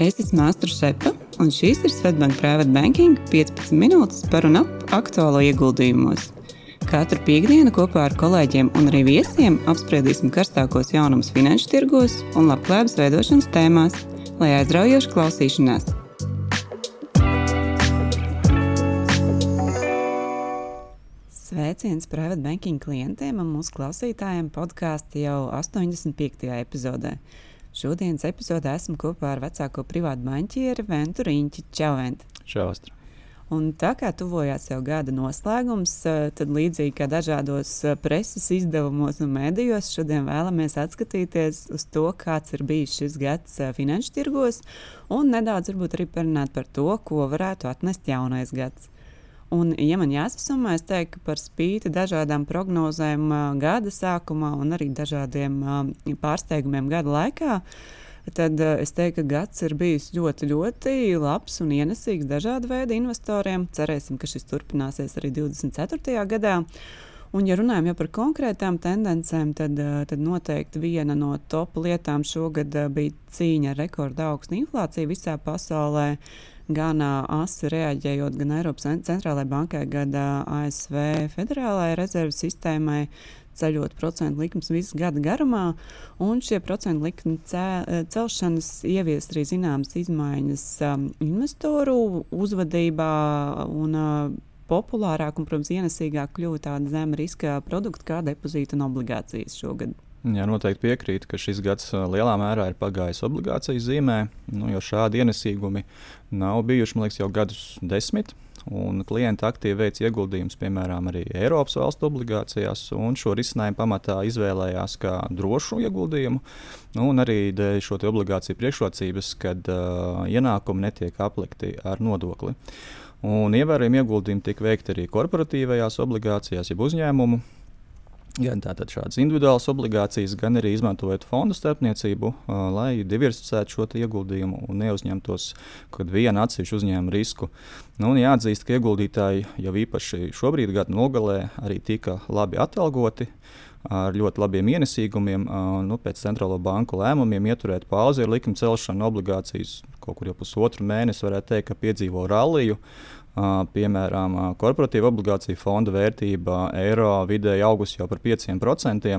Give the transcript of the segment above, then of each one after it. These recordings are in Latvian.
Es esmu Astra Šepa, un šīs ir Svetbank Private Banking 15 minūtes par un ap aktuālo ieguldījumos. Katru piekdienu kopā ar kolēģiem un arī viesiem apspriedīsim karstākos jaunumus finanšu tirgos un labklājības veidošanas tēmās, lai aizraujoši klausīšanās. Sveiciens private banking klientiem un mūsu klausītājiem podkāstu jau 85. epizodē. Šodienas epizodē esmu kopā ar vecāko privātu banķieri Ventu Riņķi. Čau, Vent! Čau, Astra! Un tā kā tuvojās jau gada noslēgums, eh, tad līdzīgi kā dažādos eh, preses izdevumos un mēdījos, šodien vēlamies atskatīties uz to, kāds ir bijis šis gads eh, finanšu tirgos, un nedaudz arī parunāt par to, ko varētu atnest jaunais gads. Un, ja man jāsasumā, es teiktu, ka par spīti dažādām prognozēm gada sākumā un arī dažādiem pārsteigumiem gada laikā, tad es teiktu, ka gads ir bijis ļoti, ļoti labs un ienesīgs dažādu veidu investoriem. Cerēsim, ka šis turpināsies arī 24. gadā. Un, ja runājam par konkrētām tendencēm, tad, tad noteikti viena no top lietām šogad bija cīņa ar rekordu augstu inflāciju visā pasaulē gan asi reaģējot gan Eiropas centrālajai bankai, gan ASV federālajai rezerves sistēmai, ceļot procentu likmes visu gadu garumā. Un šie procentu likuma celšanas ievies arī zināmas izmaiņas um, investoru uzvedībā. Un, uh, populārāk un, protams, ienesīgāk kļuva tāda zema riska produkta kā depozīta un obligācijas šogad. Jā, noteikti piekrītu, ka šis gads lielā mērā ir pagājis obligāciju zīmē, nu, jo šādi ienesīgumi nav bijuši liekas, jau gadus desmit. Klienti aktīvi veic ieguldījumus, piemēram, arī Eiropas valstu obligācijās, un šo risinājumu pamatā izvēlējās kā drošu ieguldījumu. Nu, arī dēļ šo obligāciju priekšrocības, kad uh, ienākumi netiek aplikti ar nodokli. Un ievērojami ieguldījumi tika veikti arī korporatīvajās obligācijās, jeb uzņēmumu Gan tātad šādas individuālas obligācijas, gan arī izmantojot fondu starpniecību, lai diversificētu šo ieguldījumu un neuzņemtos kaut vienu atsevišķu uzņēmumu risku. Nu, jāatzīst, ka ieguldītāji jau īpaši šobrīd, gada nogalē, arī tika labi atalgoti. Ar ļoti labiem ienesīgumiem, nu, pēc centrālo banku lēmumiem ieturēt pauzi ar likuma celšanu obligācijas kaut kur jau pusotru mēnesi, varētu teikt, ka piedzīvo ralliju. Piemēram, korporatīva obligācija fonda vērtība eiro vidēji augus jau par 5%.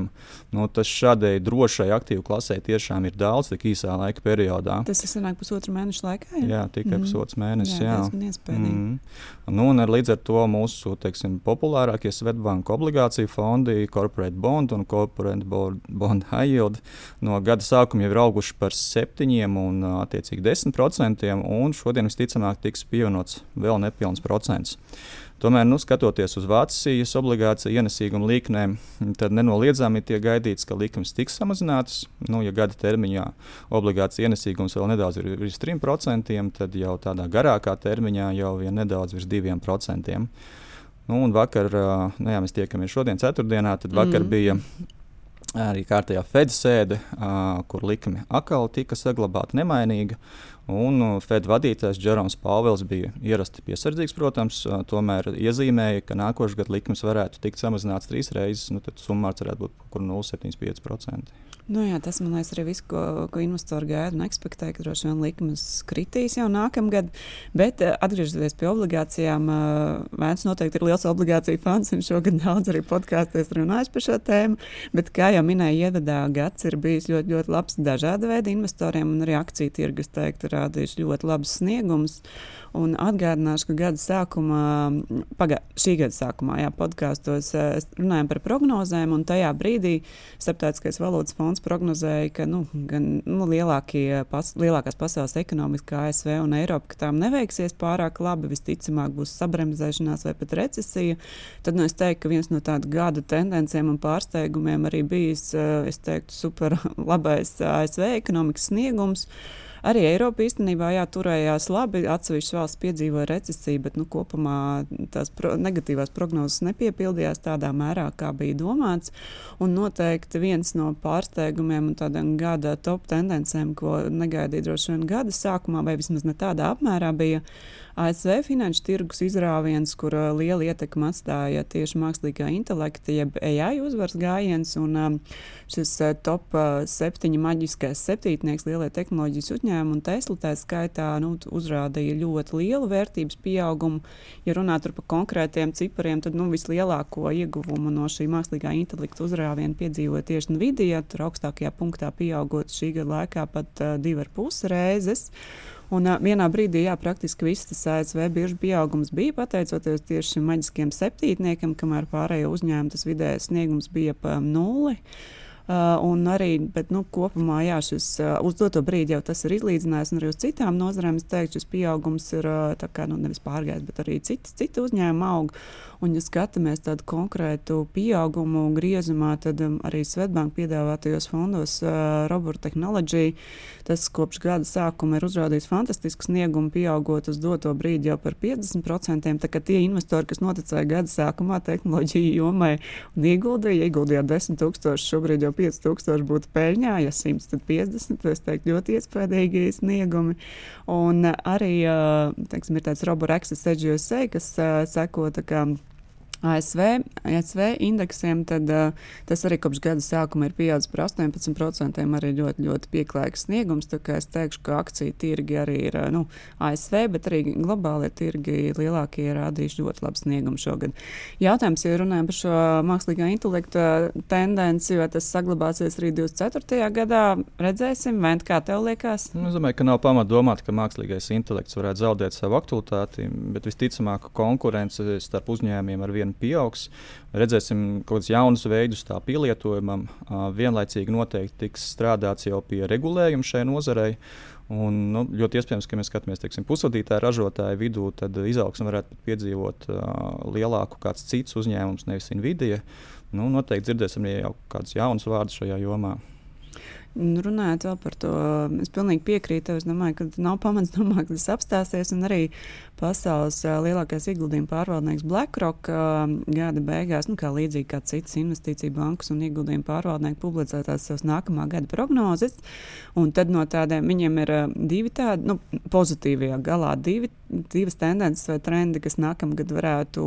Nu, tas šādai drošai aktīvu klasē tiešām ir daudz tik īsā laika periodā. Tas ir sanāk pusotru mēnešu laikā? Jā, jā tikai mm. pusotrs mēnesis. Jā, jā. Mm. Nu, un ar līdz ar to mūsu teiksim, populārākie Svetbanka obligāciju fondi, Corporate Bond un Corporate Bond High Yield no gada sākuma jau ir auguši par 7 un attiecīgi 10%, un šodien visticamāk tiks pievienots vēl nepilnīgi nepilns procents. Tomēr, nu, skatoties uz Vācijas obligāciju ienesīgumu likmēm, tad nenoliedzami tiek gaidīts, ka likmes tiks samazinātas. Nu, ja gada termiņā obligācijas ienesīgums vēl nedaudz ir virs 3%, tad jau tādā garākā termiņā jau ir nedaudz virs 2%. Nu, un vakar, nu, jā, mēs tiekamies šodien, ceturtdienā, tad vakar mm. bija arī kārtējā Fed sēde, kur likme atkal tika saglabāta nemainīga. Un uh, Fed vadītājs Džeroms Pāvils bija ierasti piesardzīgs, protams, uh, tomēr iezīmēja, ka nākošais gads likmes varētu tikt samazināts trīs reizes, nu, tad summārs varētu būt kaut kur 0,75%. Nu jā, tas man liekas arī viss, ko, ko investori gaida un ekspektē, ka droši vien likmes kritīs jau nākamgad. Bet uh, atgriežoties pie obligācijām, Vēns noteikti ir liels obligāciju fans un šogad daudz arī podkāstos runājis par šo tēmu. Bet, kā jau minēju, ievadā gads ir bijis ļoti, ļoti labs dažāda veida investoriem un arī akciju tirgus teikt, rādījuši ļoti labus sniegumus. Atgādināšu, ka gada sākumā, pagā, šī gada sākumā, jā, podkāstos runājām par prognozēm, un tajā brīdī Starptautiskais valūtas fonds prognozēja, ka nu, gan nu, lielākie, pas, lielākās pasaules ekonomikas, kā ASV un Eiropa, ka tām neveiksies pārāk labi, visticamāk būs sabremzēšanās vai pat recesija. Tad nu, es teiktu, ka viens no tādu gada tendencēm un pārsteigumiem arī bijis, es teiktu, super labais ASV ekonomikas sniegums. Arī Eiropa īstenībā jā, turējās labi. Atsevišķas valsts piedzīvoja recesiju, bet nu, kopumā tās pro negatīvās prognozes nepiepildījās tādā mērā, kā bija domāts. Un noteikti viens no pārsteigumiem un tādām gada top tendencēm, ko negaidīja droši vien gada sākumā, vai vismaz ne tādā apmērā, bija ASV finanšu tirgus izrāviens, kur uh, liela ietekme atstāja tieši mākslīgā intelekta, jeb AI uzvaras gājiens. Un, um, šis uh, top uh, septiņi maģiskais septītnieks lielie tehnoloģijas uzņēmumi un Tesla tā skaitā nu, uzrādīja ļoti lielu vērtības pieaugumu. Ja runāt par konkrētiem cipariem, tad nu, vislielāko ieguvumu no šī mākslīgā intelekta uzrāviena piedzīvoja tieši Nvidia. Tur augstākajā punktā pieaugot šī gada laikā pat uh, divi ar pus reizes. Un uh, vienā brīdī, jā, praktiski viss tas ASV bieži pieaugums bija pateicoties tieši šim maģiskajam septītniekam, kamēr pārējo uzņēmumu tas vidējais sniegums bija pa nulli. Uh, un arī, bet nu, kopumā, jā, šis uh, uz doto brīdi jau tas ir izlīdzinājis, un arī uz citām nozarēm es teiktu, šis pieaugums ir uh, kā, nu, nevis pārgājis, bet arī citi, citi uzņēmumi aug. Un, ja skatāmies tādu konkrētu pieaugumu griezumā, tad um, arī Svetbanka piedāvātajos fondos uh, Robert Technology, tas kopš gada sākuma ir uzrādījis fantastisku sniegumu, pieaugot uz doto brīdi jau par 50%. Tā kā tie investori, kas noticēja gada sākumā tehnoloģiju jomai un ieguldīja, ieguldīja 10 tūkstoši, šobrīd jau 5000 būtu peļņā, ja 100, tad 50. Es teiktu, ļoti iespaidīgi sniegumi. Un arī teiksim, ir tāds robots, kas seko ASV, ASV indeksiem, tad uh, tas arī kopš gada sākuma ir pieaudzis par 18%. Arī ļoti, ļoti pieklājīgs sniegums. Es teikšu, ka akciju tirgi arī ir uh, nu, ASV, bet arī globālie tirgi lielākie ir rādījuši ļoti labu sniegumu šogad. Jautājums, ja runājam par šo mākslīgā intelekta tendenci, vai tas saglabāsies arī 24. gadā, redzēsim, vai kā tev liekas? Nu, es domāju, ka nav pamata domāt, ka mākslīgais intelekts varētu zaudēt savu aktualitāti, bet visticamāk, konkurence starp uzņēmumiem ar vienu vien pieaugs. Redzēsim kaut kādus jaunus veidus tā pielietojumam. Vienlaicīgi noteikti tiks strādāts jau pie regulējuma šai nozarei. Un, nu, ļoti iespējams, ka mēs skatāmies teiksim, pusvadītāju ražotāju vidū, tad izaugsme varētu piedzīvot uh, lielāku kāds cits uzņēmums, nevis Nvidia. Nu, noteikti dzirdēsim jau kādus jaunus vārdus šajā jomā. Nu, runājot vēl par to, es pilnīgi piekrītu. Es domāju, ka nav pamats domāt, ka tas apstāsies. Un arī pasaules lielākais ieguldījuma pārvaldnieks BlackRock gada beigās, nu, kā līdzīgi kā citas investīciju bankas un ieguldījuma pārvaldnieki, publicē tās savas nākamā gada prognozes. Un tad no tādiem viņiem ir divi tādi nu, pozitīvie galā, divi, divas tendences vai trendi, kas nākamgad varētu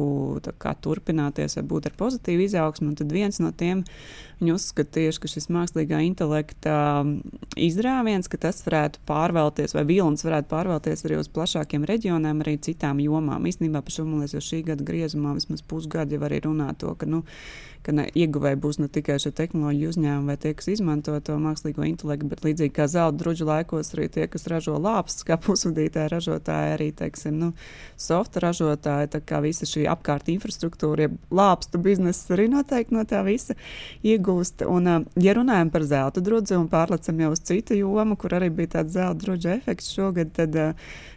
kā, turpināties vai būt ar pozitīvu izaugsmu. Tad viens no tiem uzskata tieši, ka šis mākslīgā intelekta izrāviens, ka tas varētu pārvēlties, vai vilnis varētu pārvēlties arī uz plašākiem reģioniem, arī citām jomām. Īstenībā par šo man liekas, jau šī gada griezumā vismaz pusgadu jau arī runā to, ka nu, ka ne, ieguvēji būs ne tikai šie tehnoloģiju uzņēmumi vai tie, kas izmanto to mākslīgo intelektu, bet līdzīgi kā zelta druģu laikos, arī tie, kas ražo lāpstus, kā pusvadītāji ražotāji, arī teiksim, nu, softa ražotāji, tā kā visa šī apkārt infrastruktūra, ja lāpstu biznesa arī noteikti no tā visa iegūst. Un, ja runājam par zelta drudzi un pārlecam jau uz citu jomu, kur arī bija tāds zelta druģa efekts šogad, tad,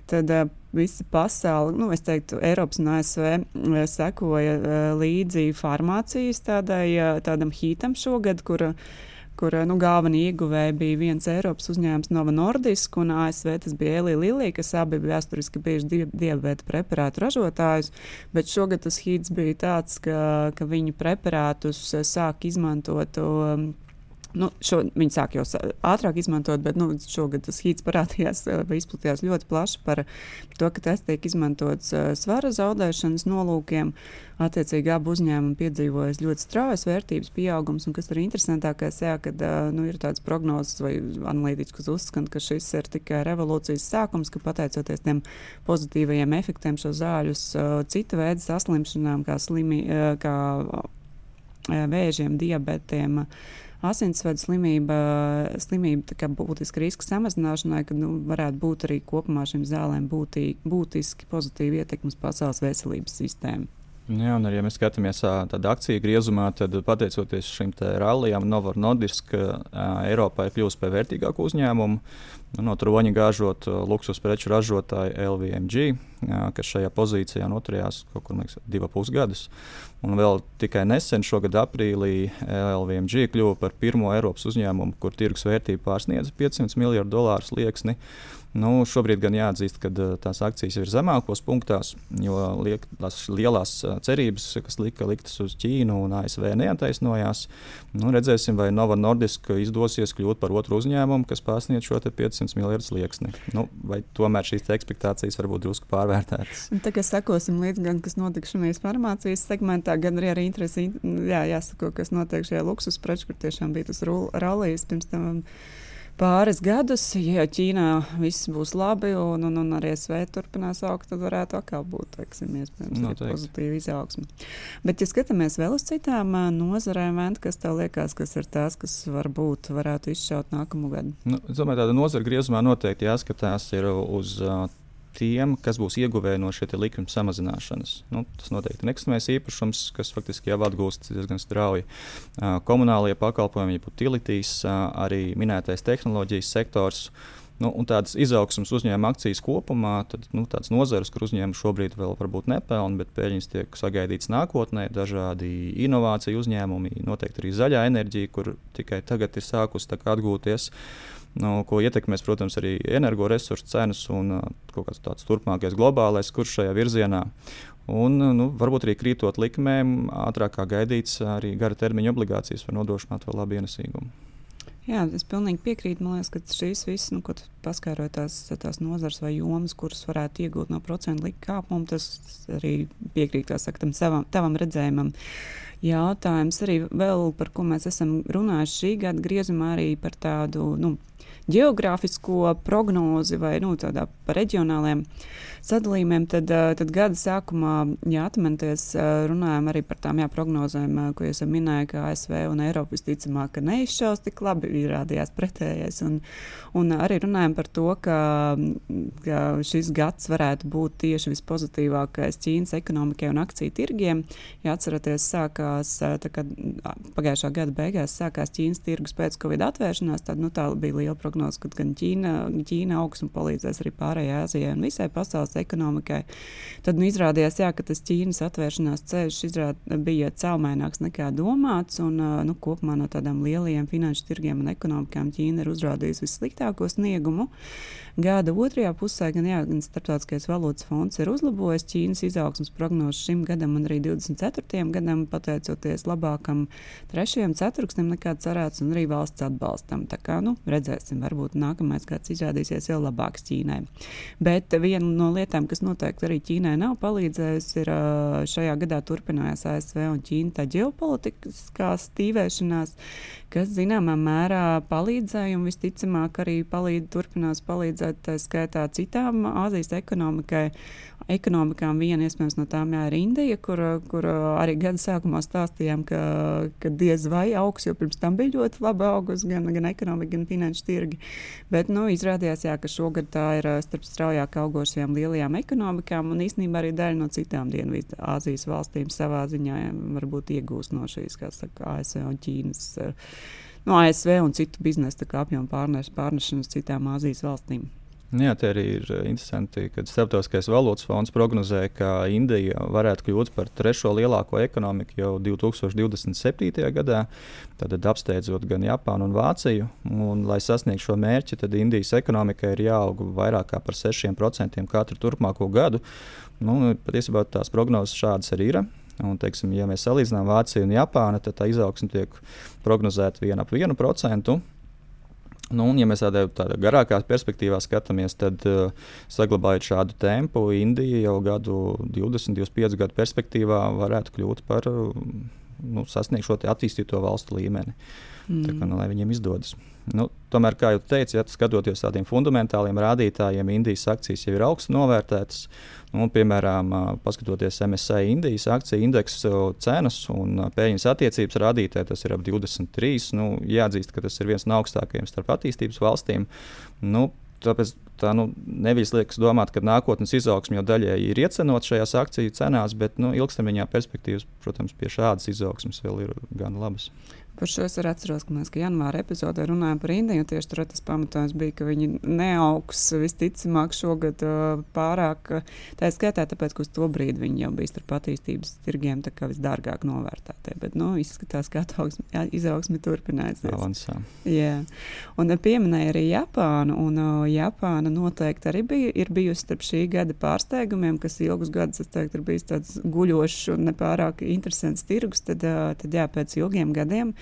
tad visa pasaule, nu, es teiktu, Eiropas un ASV eh, sekoja eh, līdzi farmācijas tādai, eh, tādam hītam šogad, kur, kur nu, galvenie ieguvēji bija viens Eiropas uzņēmums Nova Nordisk un ASV tas bija Elija Lilija, kas abi bija vēsturiski bijuši diabēta preparātu ražotājus, bet šogad tas hīts bija tāds, ka, ka viņu preparātus sāk izmantot. Um, Nu, šo, viņi sāk jau ātrāk izmantot, bet nu, šogad tas hīts parādījās vai izplatījās ļoti plaši par to, ka tas tiek izmantots uh, svara zaudēšanas nolūkiem. Attiecīgi, abi uzņēmumi piedzīvojas ļoti straujas vērtības pieaugums, un kas ir interesantākais, jā, kad uh, nu, ir tāds prognozes vai analītiķis, kas uzskata, ka šis ir tikai revolūcijas sākums, ka pateicoties tiem pozitīvajiem efektiem šo zāļus cita veida saslimšanām, kā, slimi, kā vēžiem, diabetiem. Asinsvadu slimība, slimība būtiska riska samazināšanai, ka nu, varētu būt arī kopumā šīm zālēm būtī, būtiski pozitīvi ietekmes pasaules veselības sistēmu. Jā, un arī, ja mēs skatāmies tādā akciju griezumā, tad pateicoties šim rallijam, Novor Nordisk Eiropā ir kļuvusi par vērtīgāku uzņēmumu. Nu, no troņa gāžot luksus preču ražotāju LVMG, kas šajā pozīcijā noturējās kaut kur liekas, divus pusgadus. Un vēl tikai nesen, šogad aprīlī, LVMG kļuva par pirmo Eiropas uzņēmumu, kur tirgus vērtība pārsniedza 500 miljardu dolāru slieksni. Nu, šobrīd gan jāatzīst, ka tās akcijas ir zemākos punktās, jo liek, tās lielās cerības, kas lika liktas uz Ķīnu un ASV, neataisnojās. Nu, redzēsim, vai Nova Nordisk izdosies kļūt par otru uzņēmumu, kas pārsniedz šo 500 miljardu slieksni. Nu, vai tomēr šīs expectācijas varbūt drusku pārvērtētas? Tagad sekosim līdzi gan, kas notiks šajā farmācijas segmentā, gan arī ar interesi, jā, jāsako, kas notiek šajā luksus preču, kur tiešām bija tas rallijas pirms tam pāris gadus. Ja Ķīnā viss būs labi un, un, un arī SV turpinās augt, tad varētu atkal būt teiksim, pozitīva izaugsme. Bet, ja skatāmies vēl uz citām nozarēm, Vent, kas tev liekas, kas ir tās, kas varbūt varētu izšaut nākamo gadu? Nu, es domāju, tāda nozara griezumā noteikti jāskatās uz uh, tiem, kas būs ieguvēji no šī likuma samazināšanas. Nu, tas noteikti ir nekustamais īpašums, kas faktiski jau atgūst diezgan strauji. Komunālie pakalpojumi, jeb utilities, uh, arī minētais tehnoloģijas sektors. Nu, un tādas izaugsmas uzņēmuma akcijas kopumā, tad nu, tādas nozares, kur uzņēmumi šobrīd vēl varbūt nepelna, bet peļņas tiek sagaidītas nākotnē, dažādi inovāciju uzņēmumi, noteikti arī zaļā enerģija, kur tikai tagad ir sākusi atgūties. Uh, nu, ko ietekmēs, protams, arī energoresursu cenas un kaut kāds tāds turpmākais globālais kurs šajā virzienā. Un, nu, varbūt arī krītot likmēm, ātrāk kā gaidīts, arī gara termiņa obligācijas var nodrošināt vēl labu ienesīgumu. Jā, es pilnīgi piekrītu. Man liekas, ka šīs visas, nu, kad paskaidroju tās, tās nozars vai jomas, kuras varētu iegūt no procentu likuma kāpuma, tas arī piekrīt saka, tam savam, tavam redzējumam. Jautājums arī vēl, par ko mēs esam runājuši šī gada griezumā, arī par tādu nu, geogrāfisko prognozi vai nu, par reģionāliem sadalījumiem, tad, tad gada sākumā, ja atminaties, runājām arī par tām jā, prognozēm, ko jūs minējāt, ka ASV un Eiropa visticamāk neizšaus tik labi, izrādījās pretējais. Un, un arī runājām par to, ka, ka šis gads varētu būt tieši vispozitīvākais Ķīnas ekonomikai un akciju tirgiem. Ja atceraties, sākās pagājušā gada beigās sākās Ķīnas tirgus pēc Covid atvēršanās, tad nu, tā bija liela prognoze ka gan Ķīna, Ķīna augs un palīdzēs arī pārējai Azijai un visai pasaules ekonomikai. Tad nu, izrādījās, jā, ka tas Ķīnas atvēršanās ceļš izrād, bija cēlmaināks nekā domāts. Un, nu, kopumā no tādām lielajiem finanšu tirgiem un ekonomikām Ķīna ir uzrādījusi vissliktāko sniegumu. Gada otrajā pusē gan, jā, gan Startautiskais valūtas fonds ir uzlabojis Ķīnas izaugsmas prognozes šim gadam un arī 24. gadam, pateicoties labākam trešajam ceturksnim nekā cerēts, un arī valsts atbalstam. Tā kā nu, redzēsim, varbūt nākamais gads izrādīsies vēl labāks Ķīnai. Bet viena no lietām, kas noteikti arī Ķīnai nav palīdzējusi, ir šajā gadā turpinājās ASV un Ķīna tā ģeopolitiskā stīvēšanās, kas zināmā mērā palīdzēja un visticamāk arī palīd, turpinās palīdzēt, tā skaitā citām Āzijas ekonomikai ekonomikām. Viena iespējams no tām jā, ir Indija, kur, kur arī gada sākumā stāstījām, ka, ka diez vai augs, jo pirms tam bija ļoti labi augusi gan, gan ekonomika, gan finanšu tirgi. Bet nu, izrādījās, jā, ka šogad tā ir starp straujāk augošajām lielajām ekonomikām, un īstenībā arī daļa no citām Dienvidāzijas valstīm savā ziņā varbūt iegūst no šīs, kā saka, ASV un Ķīnas. No ASV un citu biznesa apjomu pārnešanas citām Āzijas valstīm. Nu jā, tā arī ir eh, interesanti, ka Startautiskais valūtas fonds prognozē, ka Indija varētu kļūt par trešo lielāko ekonomiku jau 2027. gadā, tad apsteidzot gan Japānu un Vāciju. Un, lai sasniegtu šo mērķi, tad Indijas ekonomikai ir jāaug vairāk par 6% katru turpmāko gadu. Nu, patiesībā tās prognozes šādas arī ir. Un, teiksim, ja mēs salīdzinām Vāciju un Japānu, tad tā izaugsme tiek prognozēta vien ap 1%. Nu, un, ja mēs tādā, tādā garākā perspektīvā skatāmies, tad uh, saglabājot šādu tempu, Indija jau gadu 20, 25 gadu perspektīvā varētu kļūt par uh, nu, sasniegt šo attīstīto valstu līmeni. Mm. Tā kā, nu, lai viņiem izdodas. Nu, tomēr, kā jau teicu, ja skatoties tādiem fundamentāliem rādītājiem, Indijas akcijas jau ir augstu novērtētas. Nu, piemēram, paskatoties MSA Indijas akciju indeksu cenas un peļņas attiecības rādītāji, tas ir ap 23. Nu, jāatzīst, ka tas ir viens no augstākajiem starp attīstības valstīm. Nu, Tāpēc tā nu, nevis liekas domāt, ka nākotnes izaugsme jau daļēji ir iecenot šajās akciju cenās, bet nu, ilgstermiņā perspektīvas, protams, pie šādas izaugsmes vēl ir gan labas. Par šo es arī atceros, ka mēs ka janvāra epizodē runājām par Indiju. Tieši tur tas pamatojums bija, ka viņi neaugs visticamāk šogad uh, pārāk. Tā ir skaitā, tāpēc, ka uz to brīdi viņi jau bija starp attīstības tirgiem visdārgāk novērtētie. Bet nu, izskatās, ka attaugsme, jā, izaugsme turpināsies. Jā. Un pieminēja arī Japānu. Un, uh, Japāna noteikti arī bija, ir bijusi starp šī gada pārsteigumiem, kas ilgus gadus teiktu, ir bijis tāds guļošs un nepārāk interesants tirgus. Tad, uh, tad jā, pēc ilgiem gadiem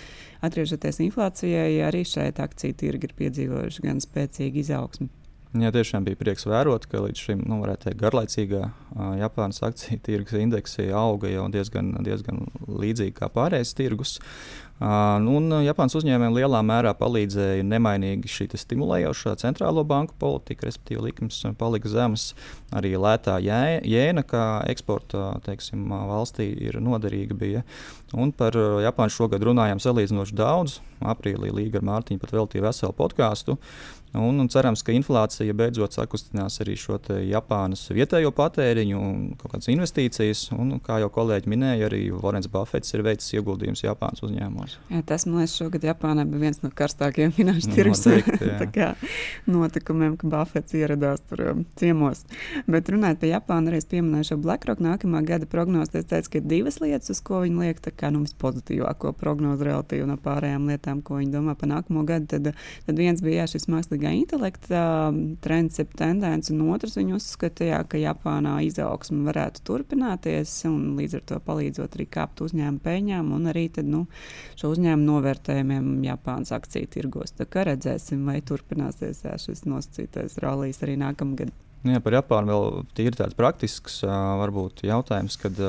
atgriežoties inflācijai, arī šeit akciju tirgi ir piedzīvojuši gan spēcīgu izaugsmu. Jā, tiešām bija prieks vērot, ka līdz šim nu, teikt, garlaicīgā uh, Japānas akciju tirgus indeksi auga jau diezgan, diezgan līdzīgi kā pārējais tirgus. Uh, un Japānas uzņēmējiem lielā mērā palīdzēja nemainīgi šī stimulējošā centrālo banku politika, respektīvi likums palika zemes. Arī lētā jēna, kā eksporta teiksim, valstī, ir noderīga. Bija. Un par Japānu šogad runājām salīdzinoši daudz. Aprīlī Līga ar Mārtiņu pat veltīja veselu podkāstu. Un, un cerams, ka inflācija beidzot sakustinās arī šo Japānas vietējo patēriņu un kādas investīcijas. Un, kā jau kolēģi minēja, arī Vorens Buffets ir veicis ieguldījumus Japānas uzņēmumos. Jā, tas, man liekas, šogad Japānā bija viens no karstākajiem finanšu Nu, tirgus notikumiem, ka Buffets ieradās tur um, ciemos. Bet runājot par Japānu, arī pieminēju šo BlackRock nākamā gada prognozi. Es teicu, ka ir divas lietas, uz ko viņi liek tā kā nu, vispozitīvāko prognozi relatīvi no pārējām lietām, ko viņi domā par nākamo gadu. Tad, tad viens bija jā, šis mākslīgais mākslīgā intelekta trends, ir tendence, un otrs viņa uzskatīja, ka Japānā izaugsme varētu turpināties, un līdz ar to palīdzot arī kāpt uzņēmumu peļņām un arī tad, nu, šo uzņēmumu novērtējumiem Japānas akciju tirgos. Tā kā redzēsim, vai turpināsies jā, šis nosacītais rallijas arī nākamgad. Nu jā, par Japānu vēl tīri tāds praktisks varbūt jautājums, kad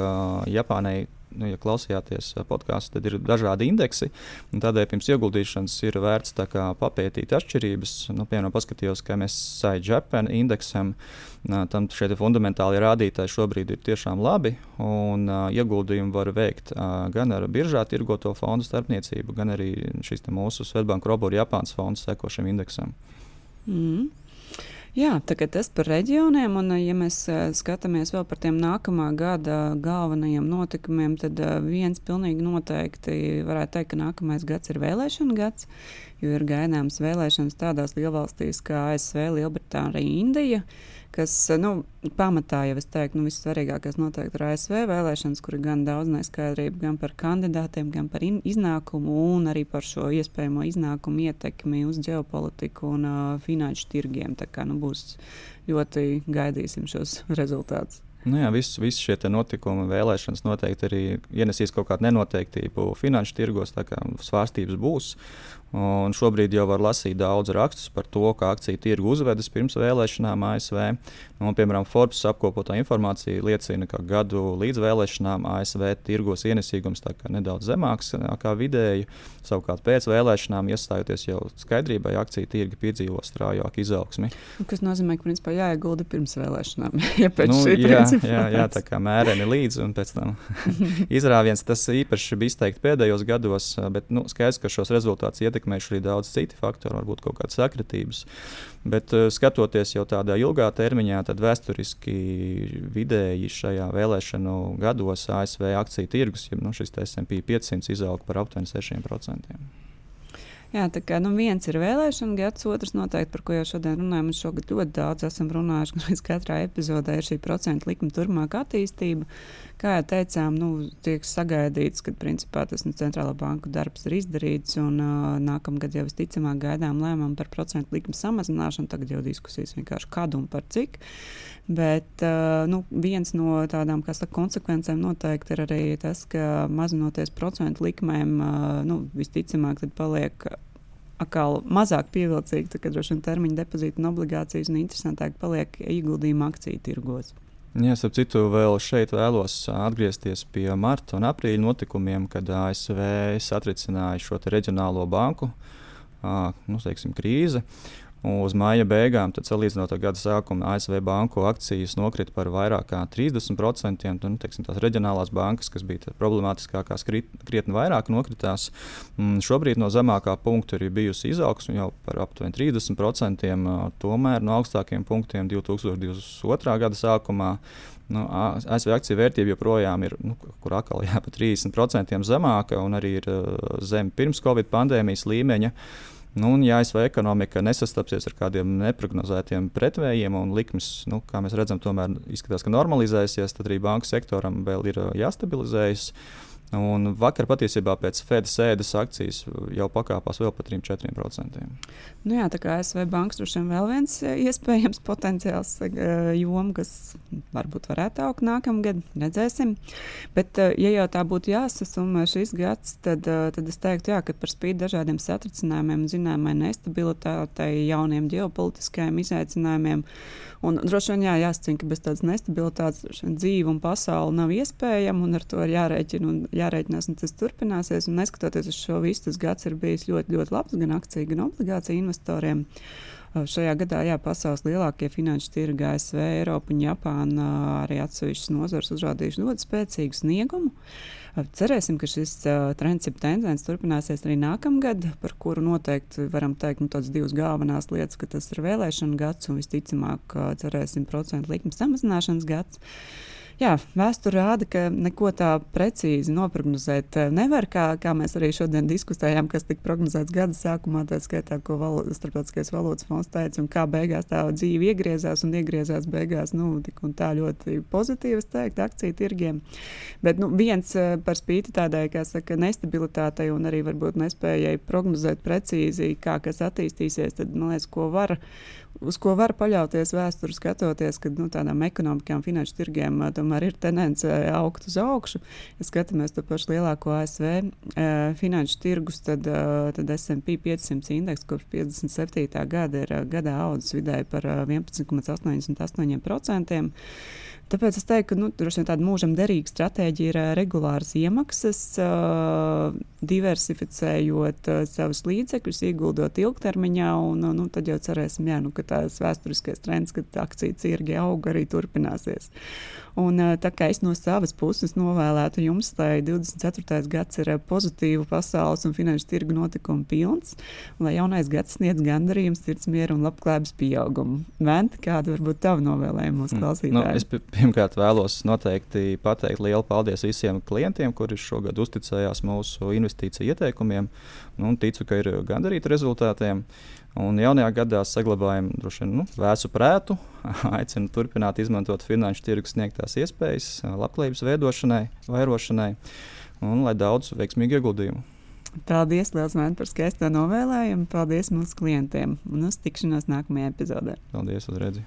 Japānai nu, ja klausījāties podkāstu, tad ir dažādi indeksi. Tādēļ pirms ieguldīšanas ir vērts kā, papētīt atšķirības. Nu, piemēram, paskatījos, kā mēs SAI Japan indeksam. Tam šie fundamentāli rādītāji šobrīd ir tiešām labi. Un, uh, ieguldījumu var veikt uh, gan ar biržā tirgoto fondu starpniecību, gan arī šīs mūsu Svetbanka Robora Japānas fonds sekošam indeksam. Mm. Jā, tas par reģioniem, un ja mēs skatāmies vēl par tiem nākamā gada galvenajiem notikumiem, tad viens pilnīgi noteikti varētu teikt, ka nākamais gads ir vēlēšana gads, jo ir gaidāmas vēlēšanas tādās lielvalstīs kā ASV, Lielbritānija, Indija kas nu, pamatā jau es teiktu, nu, vissvarīgākais noteikti ir ASV vēlēšanas, kur ir gan daudz neskaidrību gan par kandidātiem, gan par iznākumu, un arī par šo iespējamo iznākumu ietekmi uz ģeopolitiku un uh, finanšu tirgiem. Tā kā nu, būs ļoti gaidīsim šos rezultātus. Nu jā, visi vis šie notikumi, vēlēšanas noteikti arī ienesīs kaut kādu nenoteiktību finanšu tirgos, tā kā svārstības būs. Un šobrīd jau var lasīt daudz rakstus par to, kā akciju tirgu uzvedas pirms vēlēšanām ASV. Nu, piemēram, Forbes apkopotā informācija liecina, ka gadu līdz vēlēšanām ASV tirgos ienesīgums nedaudz zemāks nekā vidēji. Savukārt pēc vēlēšanām, iestājoties jau skaidrībai, akciju tirgi piedzīvo strauju izaugsmi. Tas nozīmē, ka principā jāiegulda pirms vēlēšanām. ja nu, jā, jā, jā, tā kā mēreni līdzi un pēc tam izrāviens. Tas īpaši bija izteikti pēdējos gados, bet nu, skaidrs, ka šos rezultātus ietekmē ietekmējuši arī daudz citu faktoru, varbūt kaut kādas sakritības. Bet uh, skatoties jau tādā ilgā termiņā, tad vēsturiski vidēji šajā vēlēšanu gados ASV akciju tirgus, ja nu, šis SP 500 izauga par aptuveni 6%. Jā, tā kā nu, viens ir vēlēšana gads, otrs noteikti, par ko jau šodien runājam, un šogad ļoti daudz esam runājuši, ka katrā epizodē ir šī procentu likuma turpmāka attīstība. Kā jau teicām, nu, tiek sagaidīts, ka principā tas nu, centrālā banka darbs ir izdarīts, un uh, nākamgad jau visticamāk gaidām lēmumu par procentu likumu samazināšanu. Tagad jau diskusijas vienkārši kad un par cik. Bet uh, nu, viens no tādām saka, konsekvencēm noteikti ir arī tas, ka mazinoties procentu likmēm, uh, nu, visticamāk, paliek atkal mazāk pievilcīgi, tad, droši vien termiņa depozīti un obligācijas un interesantāk paliek ieguldījuma akciju tirgos. Jā, ap citu, vēl šeit vēlos atgriezties pie marta un aprīļa notikumiem, kad ASV satricināja šo reģionālo banku nu, teiksim, krīzi. Uz māja beigām, tad, salīdzinot ar gada sākumu, ASV banku akcijas nokrita par vairāk kā 30%. Tad, nu, teiksim, tās reģionālās bankas, kas bija problemātiskākās, krietni vairāk nokritās. Mm, šobrīd no zemākā punkta ir bijusi izaugsme jau par aptuveni 30%, tomēr no augstākiem punktiem 2022. gada sākumā. Nu, ASV akciju vērtība joprojām ir, nu, kur atkal jā, pa 30% zemāka un arī ir zem pirms Covid pandēmijas līmeņa. Uh, Nu, un, ja ASV ekonomika nesastapsies ar kādiem neparedzētiem pretvējiem un likmes, nu, kā mēs redzam, tomēr izskatās, ka normalizēsies, tad arī banku sektoram vēl ir jāstabilizējas. Un vakar patiesībā pēc Fed sēdes akcijas jau pakāpās vēl par 3-4%. Nu jā, tā kā ASV bankas droši vien vēl viens e, iespējams potenciāls uh, joma, kas varbūt varētu augt nākamgad, redzēsim. Bet, uh, ja jau tā būtu jāsasumē šis gads, tad, tad es teiktu, jā, ka par spīti dažādiem satricinājumiem, zināmai nestabilitātei, jauniem ģeopolitiskajiem izaicinājumiem, un droši vien jā, jāsacina, ka bez tādas nestabilitātes dzīve un pasaule nav iespējama, un ar to ir jārēķina jārēķinās, un tas turpināsies. Un neskatoties uz šo visu, tas gads ir bijis ļoti, ļoti labs gan akciju, gan obligāciju investoriem. Šajā gadā jā, pasaules lielākie finanšu tirgi, ASV, Eiropa un Japāna arī atsevišķas nozares uzrādījuši ļoti spēcīgu sniegumu. Cerēsim, ka šis uh, trends, jeb tendence turpināsies arī nākamgad, par kuru noteikti varam teikt nu, tādas divas galvenās lietas, ka tas ir vēlēšana gads un visticamāk cerēsim procentu likmes samazināšanas gads. Jā, vēsture rāda, ka neko tā precīzi noprognozēt eh, nevar. Kā, kā mēs arī šodien diskutējām, kas tika prognozēts gada sākumā, tā skaitā, ko valo, Starptautiskais valūtas fonds teica, un kā beigās tā dzīve iegriezās un iegriezās beigās nu, tik un tā ļoti pozitīvi, teikt, akciju tirgiem. Bet nu, viens eh, par spīti tādai, kā saka, nestabilitātei un arī varbūt nespējai prognozēt precīzi, kā kas attīstīsies, tad, man liekas, ko var uz ko var paļauties vēsturē, skatoties, ka nu, tādām ekonomikām, finanšu tirgiem tomēr ir tendence augt uz augšu. Ja skatāmies to pašu lielāko ASV e, finanšu tirgus, tad, e, tad SP 500 indeks kopš 57. gada ir gadā audzis vidēji par 11,88%. Tāpēc es teiktu, ka nu, tāda mūžam derīga stratēģija ir regulāras iemaksas, uh, diversificējot uh, savus līdzekļus, ieguldot ilgtermiņā, un nu, tad jau cerēsim, jā, nu, ka tās vēsturiskais trends, kad akciju cirgi aug, arī turpināsies. Un, tā kā es no savas puses novēlētu jums, lai 24. gads ir pozitīvu pasaules un finanšu tirgu notikumu pilns, un lai jaunais gads sniedz gandarījumu, sirdsmieru un labklājības pieaugumu. Venti, kāda varbūt tava novēlējuma mūsu klausītājiem? Nu, es pirmkārt vēlos noteikti pateikt lielu paldies visiem klientiem, kuri šogad uzticējās mūsu investīciju ieteikumiem. Nu, ticu, ka ir gandarīti rezultātiem. Un jaunajā gadā saglabājam vien, nu, vēsu prātu, aicinu turpināt izmantot finanšu tirgus sniegtās iespējas, labklājības veidošanai, vairošanai un lai daudz veiksmīgu ieguldījumu. Paldies, Lielas Mēnesis, par skaisto novēlējumu. Paldies mūsu klientiem un uz tikšanos nākamajā epizodē. Paldies, uz redzi!